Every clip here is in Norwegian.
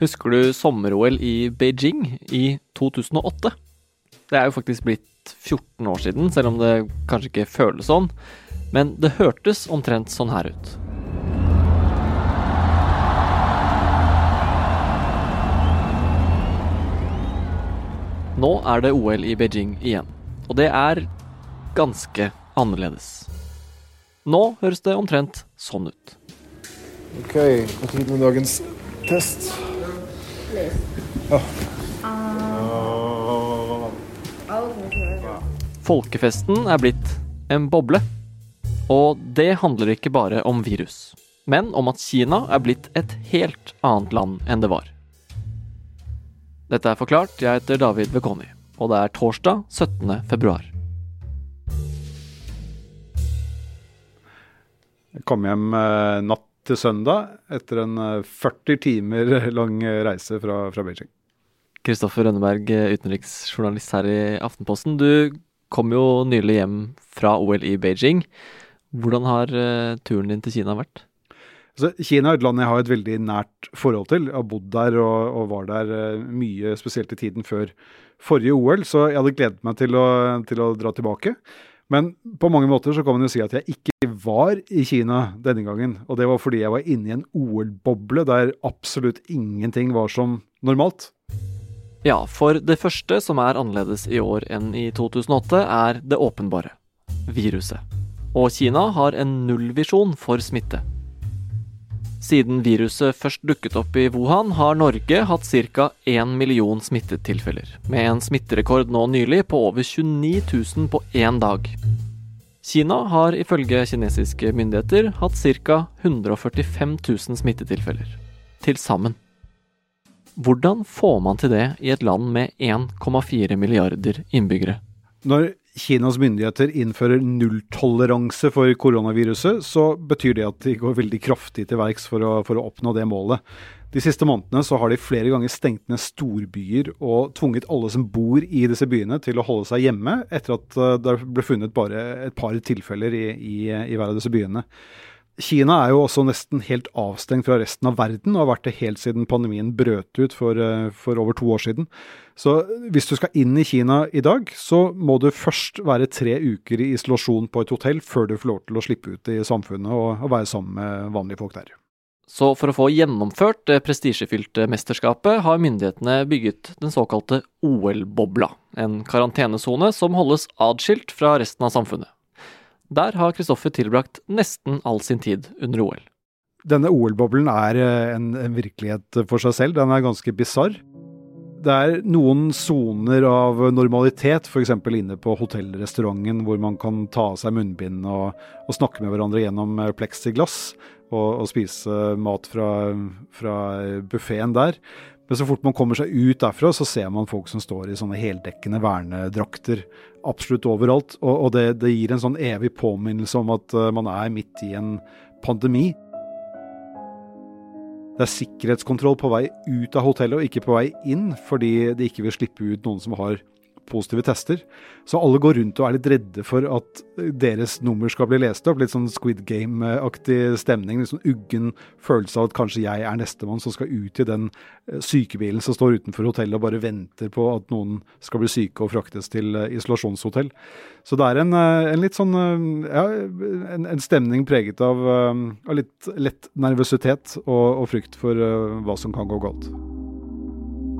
Husker du sommer-OL i Beijing i 2008? Det er jo faktisk blitt 14 år siden, selv om det kanskje ikke føles sånn. Men det hørtes omtrent sånn her ut. Nå er det OL i Beijing igjen, og det er ganske annerledes. Nå høres det omtrent sånn ut. Ok, på tide med dagens test. Ja. Folkefesten er blitt en boble. Og det handler ikke bare om virus, men om at Kina er blitt et helt annet land enn det var. Dette er forklart. Jeg heter David Vekoni, og det er torsdag 17. februar. Jeg kom hjem eh, natt til søndag etter en eh, 40 timer lang reise fra, fra Beijing. Kristoffer Rønneberg, utenriksjournalist her i Aftenposten. Du kom jo nylig hjem fra OL i Beijing. Hvordan har eh, turen din til Kina vært? Altså, Kina er et land jeg har et veldig nært forhold til. Jeg har bodd der og, og var der eh, mye, spesielt i tiden før forrige OL, så jeg hadde gledet meg til å, til å dra tilbake. Men på mange måter så kan man jo si at jeg ikke var i Kina denne gangen. Og det var fordi jeg var inne i en OL-boble der absolutt ingenting var som normalt. Ja, for det første som er annerledes i år enn i 2008, er det åpenbare. Viruset. Og Kina har en nullvisjon for smitte. Siden viruset først dukket opp i Wuhan, har Norge hatt ca. 1 million smittetilfeller, med en smitterekord nå nylig på over 29 000 på én dag. Kina har ifølge kinesiske myndigheter hatt ca. 145 000 smittetilfeller. Til sammen. Hvordan får man til det i et land med 1,4 milliarder innbyggere? Når Kinas myndigheter innfører nulltoleranse for koronaviruset, så betyr det at de går veldig kraftig til verks for, for å oppnå det målet. De siste månedene så har de flere ganger stengt ned storbyer og tvunget alle som bor i disse byene til å holde seg hjemme, etter at eh, det ble funnet bare et par tilfeller i, i, i hver av disse byene. Kina er jo også nesten helt avstengt fra resten av verden, og har vært det helt siden pandemien brøt ut for, eh, for over to år siden. Så hvis du skal inn i Kina i dag, så må du først være tre uker i isolasjon på et hotell før du får lov til å slippe ut i samfunnet og, og være sammen med vanlige folk der. Så for å få gjennomført det prestisjefylte mesterskapet, har myndighetene bygget den såkalte OL-bobla, en karantenesone som holdes adskilt fra resten av samfunnet. Der har Kristoffer tilbrakt nesten all sin tid under OL. Denne OL-boblen er eh, en, en virkelighet for seg selv. Den er ganske bisarr. Det er noen soner av normalitet, f.eks. inne på hotellrestauranten, hvor man kan ta av seg munnbind og, og snakke med hverandre gjennom eh, pleksiglass og, og spise mat fra, fra buffeen der. Men så fort man kommer seg ut derfra, så ser man folk som står i sånne heldekkende vernedrakter absolutt overalt. Og, og det, det gir en sånn evig påminnelse om at eh, man er midt i en pandemi. Det er sikkerhetskontroll på vei ut av hotellet og ikke på vei inn, fordi de ikke vil slippe ut noen som har positive tester. Så alle går rundt og er litt redde for at deres nummer skal bli lest opp. Litt sånn Squid Game-aktig stemning. Litt sånn uggen følelse av at kanskje jeg er nestemann som skal ut i den eh, sykebilen som står utenfor hotellet og bare venter på at noen skal bli syke og fraktes til eh, isolasjonshotell. Så det er en, eh, en litt sånn ja, en, en stemning preget av, av litt lett nervøsitet og, og frykt for hva som kan gå galt.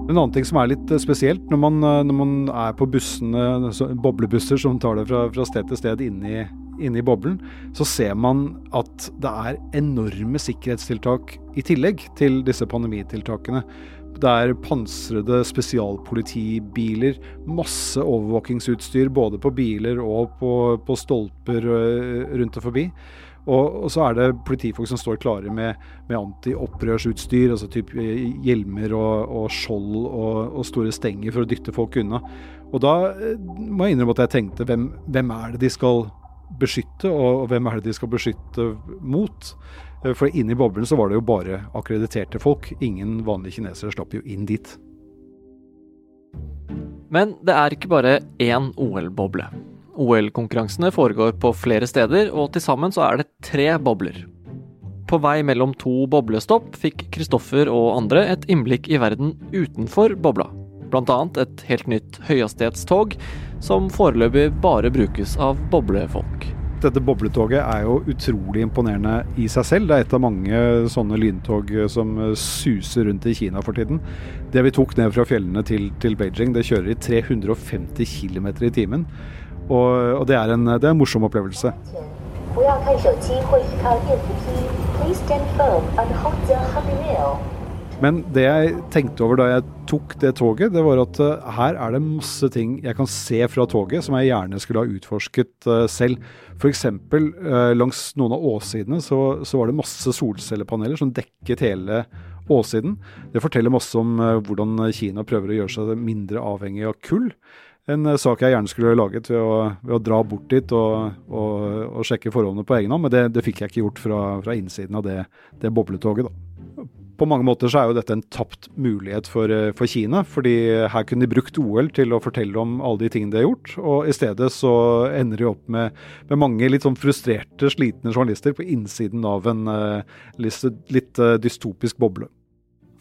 En annen ting som er litt eh, spesielt, når man, eh, når man er på bussene, boblebusser som tar det fra, fra sted til sted inni, inni boblen, så ser man at det er enorme sikkerhetstiltak i tillegg til disse pandemitiltakene. Det er pansrede spesialpolitibiler, masse overvåkingsutstyr både på biler og på, på stolper øh, rundt og forbi. Og, og så er det politifolk som står klare med, med antiopprørsutstyr, altså typ hjelmer og, og skjold og, og store stenger for å dytte folk unna. Og da eh, må jeg innrømme at jeg tenkte hvem, hvem er det de skal beskytte, og, hvem er det de skal beskytte mot? Eh, For inne i boblen så var det jo bare akkrediterte folk. Ingen vanlige kinesere slapp jo inn dit. Men det er ikke bare én OL-boble. OL-konkurransene foregår på flere steder, og til sammen så er det tre bobler. På vei mellom to boblestopp fikk Kristoffer og andre et innblikk i verden utenfor bobla. Annet et helt nytt høyhastighetstog, som foreløpig bare brukes av boblefolk. Dette bobletoget er jo utrolig imponerende i seg selv. Det er et av mange sånne lyntog som suser rundt i Kina for tiden. Det vi tok ned fra fjellene til, til Beijing, det kjører i 350 km i timen. Og, og det, er en, det, er en, morsom opplevelse. Men det jeg tenkte over da jeg tok det toget, det var at eh, her er det masse ting jeg kan se fra toget som jeg gjerne skulle ha utforsket eh, selv. F.eks. Eh, langs noen av åssidene så, så var det masse solcellepaneler som dekket hele åssiden. Det forteller masse om hvordan Kina prøver å gjøre seg mindre avhengig av kull en eh, sak jeg gjerne skulle laget ved å, ved å dra bort dit og, og, og, sjekke forholdene på egen hånd, men det, det, fikk jeg ikke gjort fra, fra innsiden av det, det bobletoget. da. På mange måter så er jo dette en tapt mulighet for, eh, for, Kina, fordi her kunne de brukt OL til å fortelle om alle de tingene de har gjort, og i stedet så ender de opp med, med mange litt sånn frustrerte, slitne journalister på innsiden av en uh, litt, litt dystopisk boble.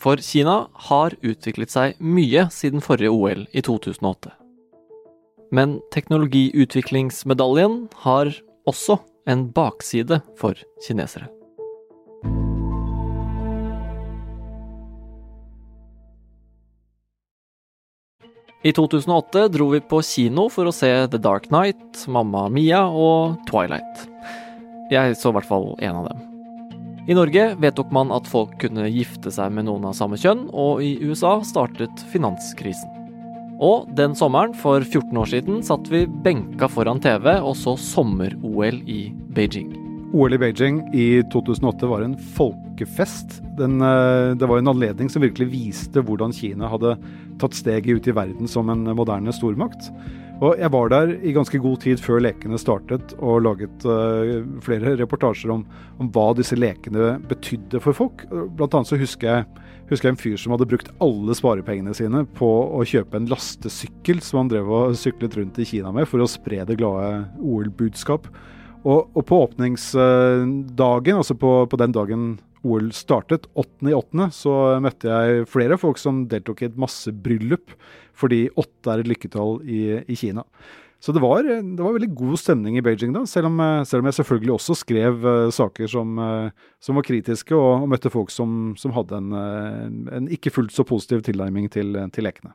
For Kina har utviklet seg mye siden forrige OL i 2008. Men teknologiutviklingsmedaljen har også en bakside for kinesere. I 2008 dro vi på kino for å se The Dark Night, Mamma Mia og Twilight. Jeg så i hvert fall en av dem. I Norge vedtok man at folk kunne gifte seg med noen av samme kjønn, og i USA startet finanskrisen. Og den sommeren for 14 år siden satt vi benka foran TV og så sommer-OL i Beijing. OL i Beijing i 2008 var en folkefest. Den, eh, det var en anledning som virkelig viste hvordan Kina hadde tatt steget ut i verden som en moderne stormakt. Og jeg var der i ganske god tid før lekene startet og laget uh, flere reportasjer om, om, hva disse lekene betydde for folk. Blant annet så husker jeg husker jeg en fyr som hadde brukt alle sparepengene sine på å kjøpe en lastesykkel som han drev og syklet rundt i Kina med for å spre det glade OL-budskap. Og, og, på åpningsdagen, altså på, på, den dagen OL startet, 8.8., så møtte jeg flere folk som deltok i et massebryllup, fordi åtte er et lykketall i, i Kina. Så det var, det var, veldig god stemning i Beijing da, selv om, selv om jeg selvfølgelig også skrev uh, saker som, uh, som, var kritiske, og, og møtte folk som, som hadde en, uh, en, ikke fullt så positiv tilnærming til, til lekene.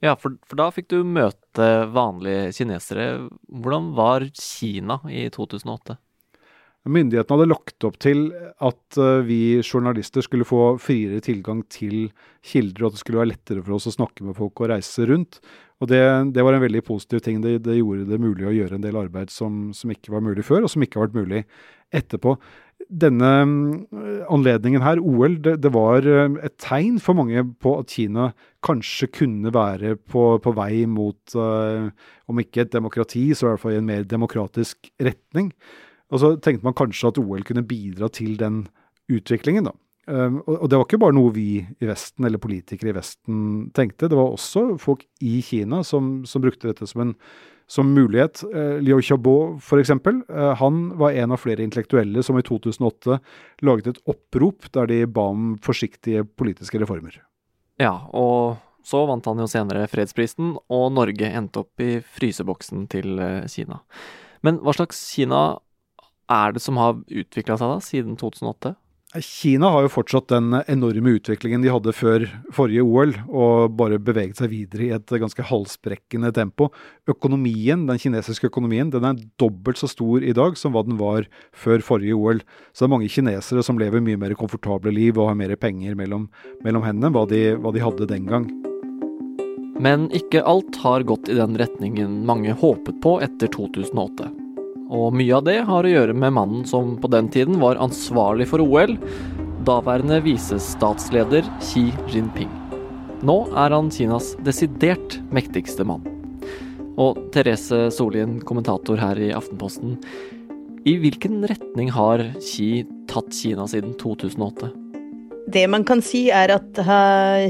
Ja, for, for, da fikk du møte vanlige kinesere. Hvordan var Kina i 2008? Myndighetene hadde lagt opp til at vi journalister skulle få friere tilgang til kilder, og at det skulle være lettere for oss å snakke med folk og reise rundt. Og det, det, var en veldig positiv ting. Det, det, gjorde det mulig å gjøre en del arbeid som, som, ikke var mulig før, og som ikke har vært mulig etterpå. Denne mm, anledningen her, OL, det, det var eh, et tegn for mange på at Kina kanskje kunne være på, på vei mot, uh, om ikke et demokrati, så i hvert fall i en mer demokratisk retning. Og så tenkte man kanskje at OL kunne bidra til den utviklingen, da. Um, og det var ikke bare noe vi i Vesten eller politikere i Vesten tenkte. Det var også folk i Kina som, som brukte dette som en som mulighet. Uh, Liu Xiaobo f.eks. Uh, han var en av flere intellektuelle som i 2008 laget et opprop der de ba om forsiktige politiske reformer. Ja, og så vant han jo senere fredsprisen, og Norge endte opp i fryseboksen til uh, Kina. Men hva slags Kina er det som har utvikla seg da, siden 2008? Kina har jo fortsatt den enorme utviklingen de hadde før forrige OL, og bare beveget seg videre i et ganske halsbrekkende tempo. Økonomien, Den kinesiske økonomien den er dobbelt så stor i dag som hva den var før forrige OL. Så det er mange kinesere som lever mye mer komfortable liv og har mer penger mellom, mellom hendene enn hva hva de hadde den gang. Men ikke alt har gått i den retningen mange håpet på etter 2008 og mye av det har å gjøre med mannen som på den tiden var ansvarlig for OL, daværende visestatsleder Xi Jinping. Nå er han Kinas desidert mektigste mann. Og Therese Solien, kommentator her i Aftenposten. I hvilken retning har Xi tatt Kina siden 2008? Det man kan si, er at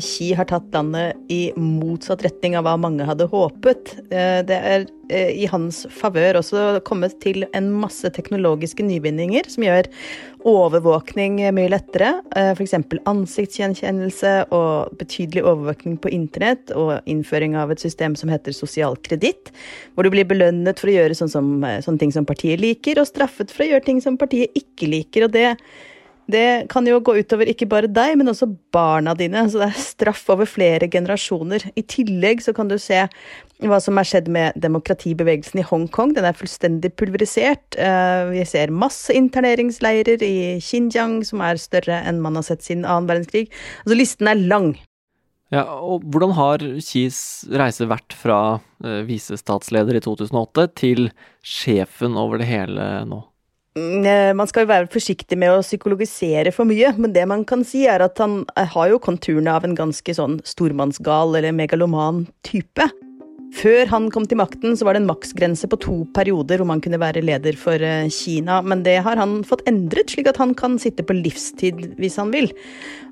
Xi har tatt landet i motsatt retning av hva mange hadde håpet. Eh, det er eh, i hans favør også kommet til en masse teknologiske nyvinninger som gjør overvåkning mye lettere. Eh, F.eks. ansiktsgjenkjennelse og betydelig overvåkning på internett og innføring av et system som heter sosial kreditt, hvor du blir belønnet for å gjøre sånne, som, sånne ting som partiet liker, og straffet for å gjøre ting som partiet ikke liker. og det det kan jo gå utover ikke bare deg, men også barna dine. Så det er straff over flere generasjoner. I tillegg så kan du se hva som er skjedd med demokratibevegelsen i Hongkong. Den er fullstendig pulverisert. Eh, vi ser masse interneringsleirer i Xinjiang som er større enn man har sett siden annen verdenskrig. Altså listen er lang. Ja, og Hvordan har Xis reise vært fra eh, visestatsleder i 2008 til sjefen over det hele nå? Mm, eh, man skal jo være forsiktig med å psykologisere for mye, men det man kan si, er at han eh, har jo konturene av en ganske sånn stormannsgal eller megaloman type. Før han kom til makten, så var det en maksgrense på to perioder hvor man kunne være leder for eh, Kina, men det har han fått endret, slik at han kan sitte på livstid hvis han vil.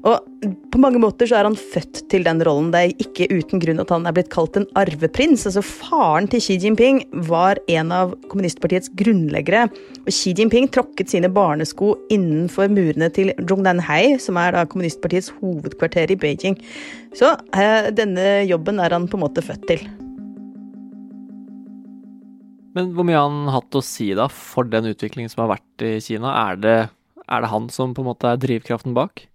Og på mange måter så er han født til den rollen. Det er ikke uten grunn at han er blitt kalt en arveprins. Altså Faren til Xi Jinping var en av kommunistpartiets grunnleggere, og Xi Jinping tråkket sine barnesko innenfor murene til Zhongdanhei, som er da kommunistpartiets hovedkvarter i Beijing. Så eh, denne jobben er han på en måte født til. Men hvor mye har han hatt å si da for den utviklingen som har vært i Kina? Er det, er det han som på en måte er drivkraften bak?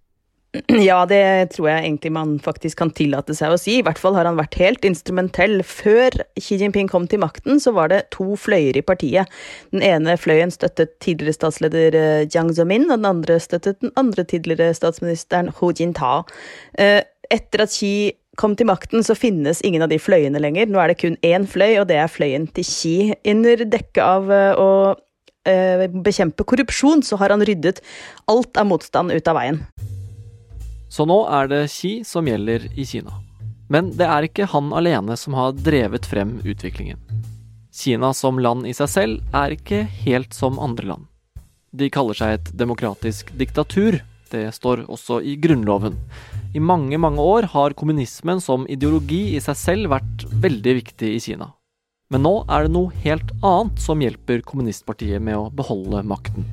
Ja, det tror jeg egentlig man faktisk kan tillate seg å si. I hvert fall har han vært helt instrumentell. Før Xi Jinping kom til makten, så var det to fløyer i partiet. Den ene fløyen støttet tidligere statsleder eh, Jiang Zemin, og den andre støttet den andre tidligere statsministeren Hu Jintao. Eh, etter at Xi kom til makten, så finnes ingen av de fløyene lenger. Nå er det kun én fløy, og det er fløyen til Xi. Under dekke av eh, å eh, bekjempe korrupsjon, så har han ryddet alt av motstand ut av veien. Så nå er det Xi som gjelder i Kina. Men det er ikke han alene som har drevet frem utviklingen. Kina som land i seg selv er ikke helt som andre land. De kaller seg et demokratisk diktatur. Det står også i grunnloven. I mange, mange år har kommunismen som ideologi i seg selv vært veldig viktig i Kina. Men nå er det noe helt annet som hjelper kommunistpartiet med å beholde makten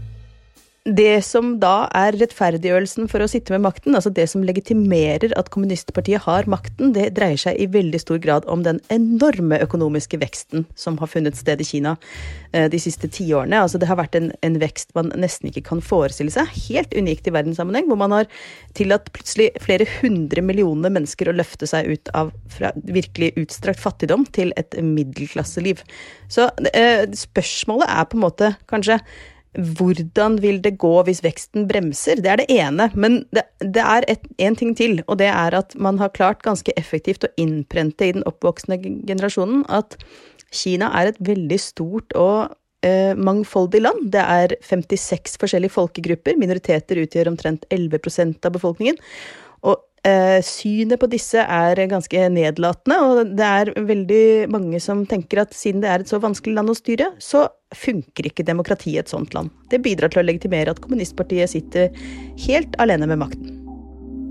det som da er rettferdiggjørelsen for å sitte med makten, altså det som legitimerer at kommunistpartiet har makten, det dreier seg i veldig stor grad om den enorme økonomiske veksten som har funnet sted i Kina eh, de siste tiårene. Altså det har vært en, en, vekst man nesten ikke kan forestille seg. Helt unikt i verdenssammenheng, hvor man har tillatt plutselig flere hundre millioner mennesker å løfte seg ut av fra virkelig utstrakt fattigdom til et middelklasseliv. Så eh, spørsmålet er på en måte kanskje hvordan vil det gå hvis veksten bremser? Det er det ene. Men det, det er én ting til, og det er at man har klart ganske effektivt å innprente i den oppvoksende generasjonen at Kina er et veldig stort og eh, mangfoldig land. Det er 56 forskjellige folkegrupper. Minoriteter utgjør omtrent 11% av befolkningen. Eh, synet på disse er ganske nedlatende, og det er veldig mange som tenker at siden det er et så vanskelig land å styre, så funker ikke demokratiet i et sånt land. Det bidrar til å legitimere at kommunistpartiet sitter helt alene med makten.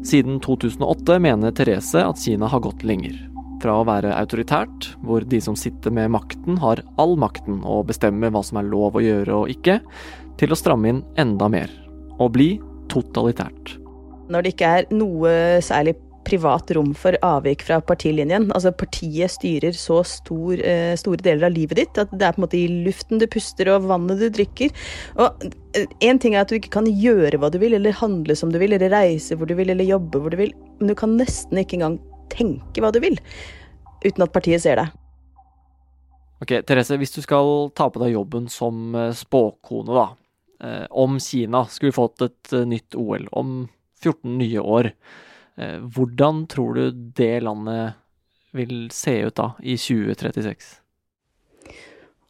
Siden 2008 mener Therese at Kina har gått lenger. Fra å være autoritært, hvor de som sitter med makten har all makten og bestemmer hva som er lov å gjøre og ikke, til å stramme inn enda mer. Og bli totalitært når det ikke er noe særlig privat rom for avvik fra partilinjen. Altså Partiet styrer så stor, eh, store deler av livet ditt at det er på en måte i luften du puster og vannet du drikker. Og Én eh, ting er at du ikke kan gjøre hva du vil, eller handle som du vil, eller reise hvor du vil, eller jobbe hvor du vil, men du kan nesten ikke engang tenke hva du vil, uten at partiet ser deg. Ok, Therese, hvis du skal ta på deg jobben som eh, spåkone, da. Om Kina skulle fått et nytt OL, om 14 nye år. Eh, hvordan tror du det landet vil se ut da, i 2036?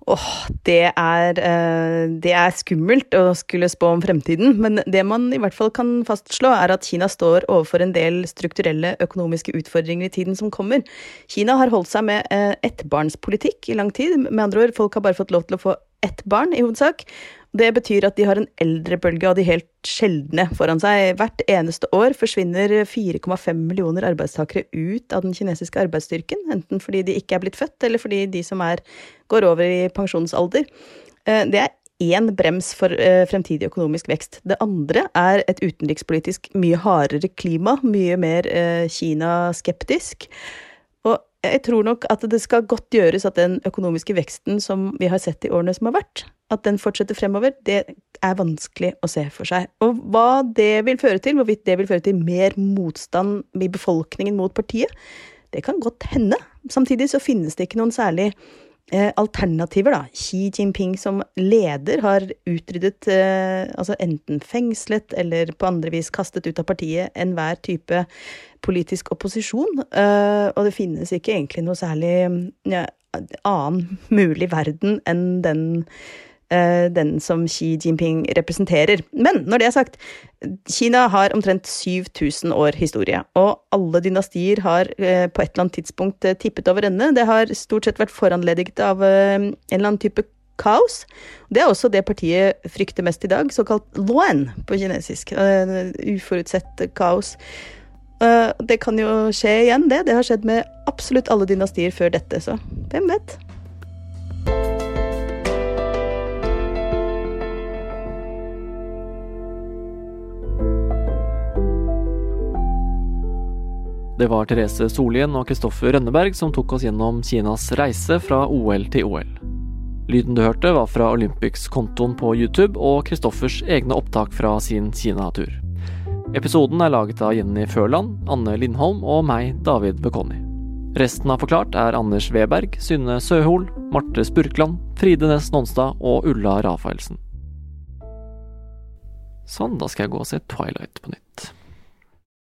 Åh, oh, det eh, det er skummelt å skulle spå om fremtiden, men det man i hvert fall kan fastslå, er at Kina står overfor en del strukturelle økonomiske utfordringer i tiden som kommer. Kina har holdt seg med eh, ettbarnspolitikk i lang tid. Med andre ord, folk har bare fått lov til å få ett barn, i hovedsak. Det betyr at de har en eldrebølge av de helt sjeldne foran seg. Hvert eneste år forsvinner 4,5 millioner arbeidstakere ut av den kinesiske arbeidsstyrken, enten fordi de ikke er blitt født, eller fordi de som er, går over i pensjonsalder. Eh, det er én brems for eh, fremtidig økonomisk vekst. Det andre er et utenrikspolitisk mye hardere klima, mye mer eh, Kina-skeptisk. Og jeg tror nok at det skal godt gjøres at den økonomiske veksten som vi har sett i årene som har vært, at den fortsetter fremover, det er vanskelig å se for seg. Og hva det vil føre til, hvorvidt det vil føre til mer motstand i befolkningen mot partiet, det kan godt hende. Samtidig så finnes det ikke noen særlig alternativer, da. Xi Jinping som leder har utryddet, eh, altså enten fengslet eller på andre vis kastet ut av partiet enhver type politisk opposisjon. Eh, og det finnes ikke egentlig noe særlig ja, annen mulig verden enn den Eh, den som Xi Jinping representerer. Men når det er sagt, Kina har omtrent 7000 år historie, og alle dynastier har eh, på et eller annet tidspunkt eh, tippet over ende. Det har stort sett vært foranlediget av en eller annen type kaos. Det er også det partiet frykter mest i dag, såkalt luan på kinesisk. Uforutsett kaos. Det kan jo skje igjen, det. Det har skjedd med absolutt alle dynastier før dette, så hvem vet? Det var Therese Solien og Kristoffer Rønneberg som tok oss gjennom Kinas reise fra OL til OL. Lyden du hørte var fra Olympics-kontoen på YouTube og Kristoffers egne opptak fra sin Kina-tur. Episoden er laget av Jenny Førland, Anne Lindholm og meg, David Bekoni. Resten av Forklart er Anders Weberg, Synne Søhol, Marte Spurkland, Fride Næss Nonstad og Ulla Rafaelsen. Sånn, da skal jeg gå og se Twilight på nytt.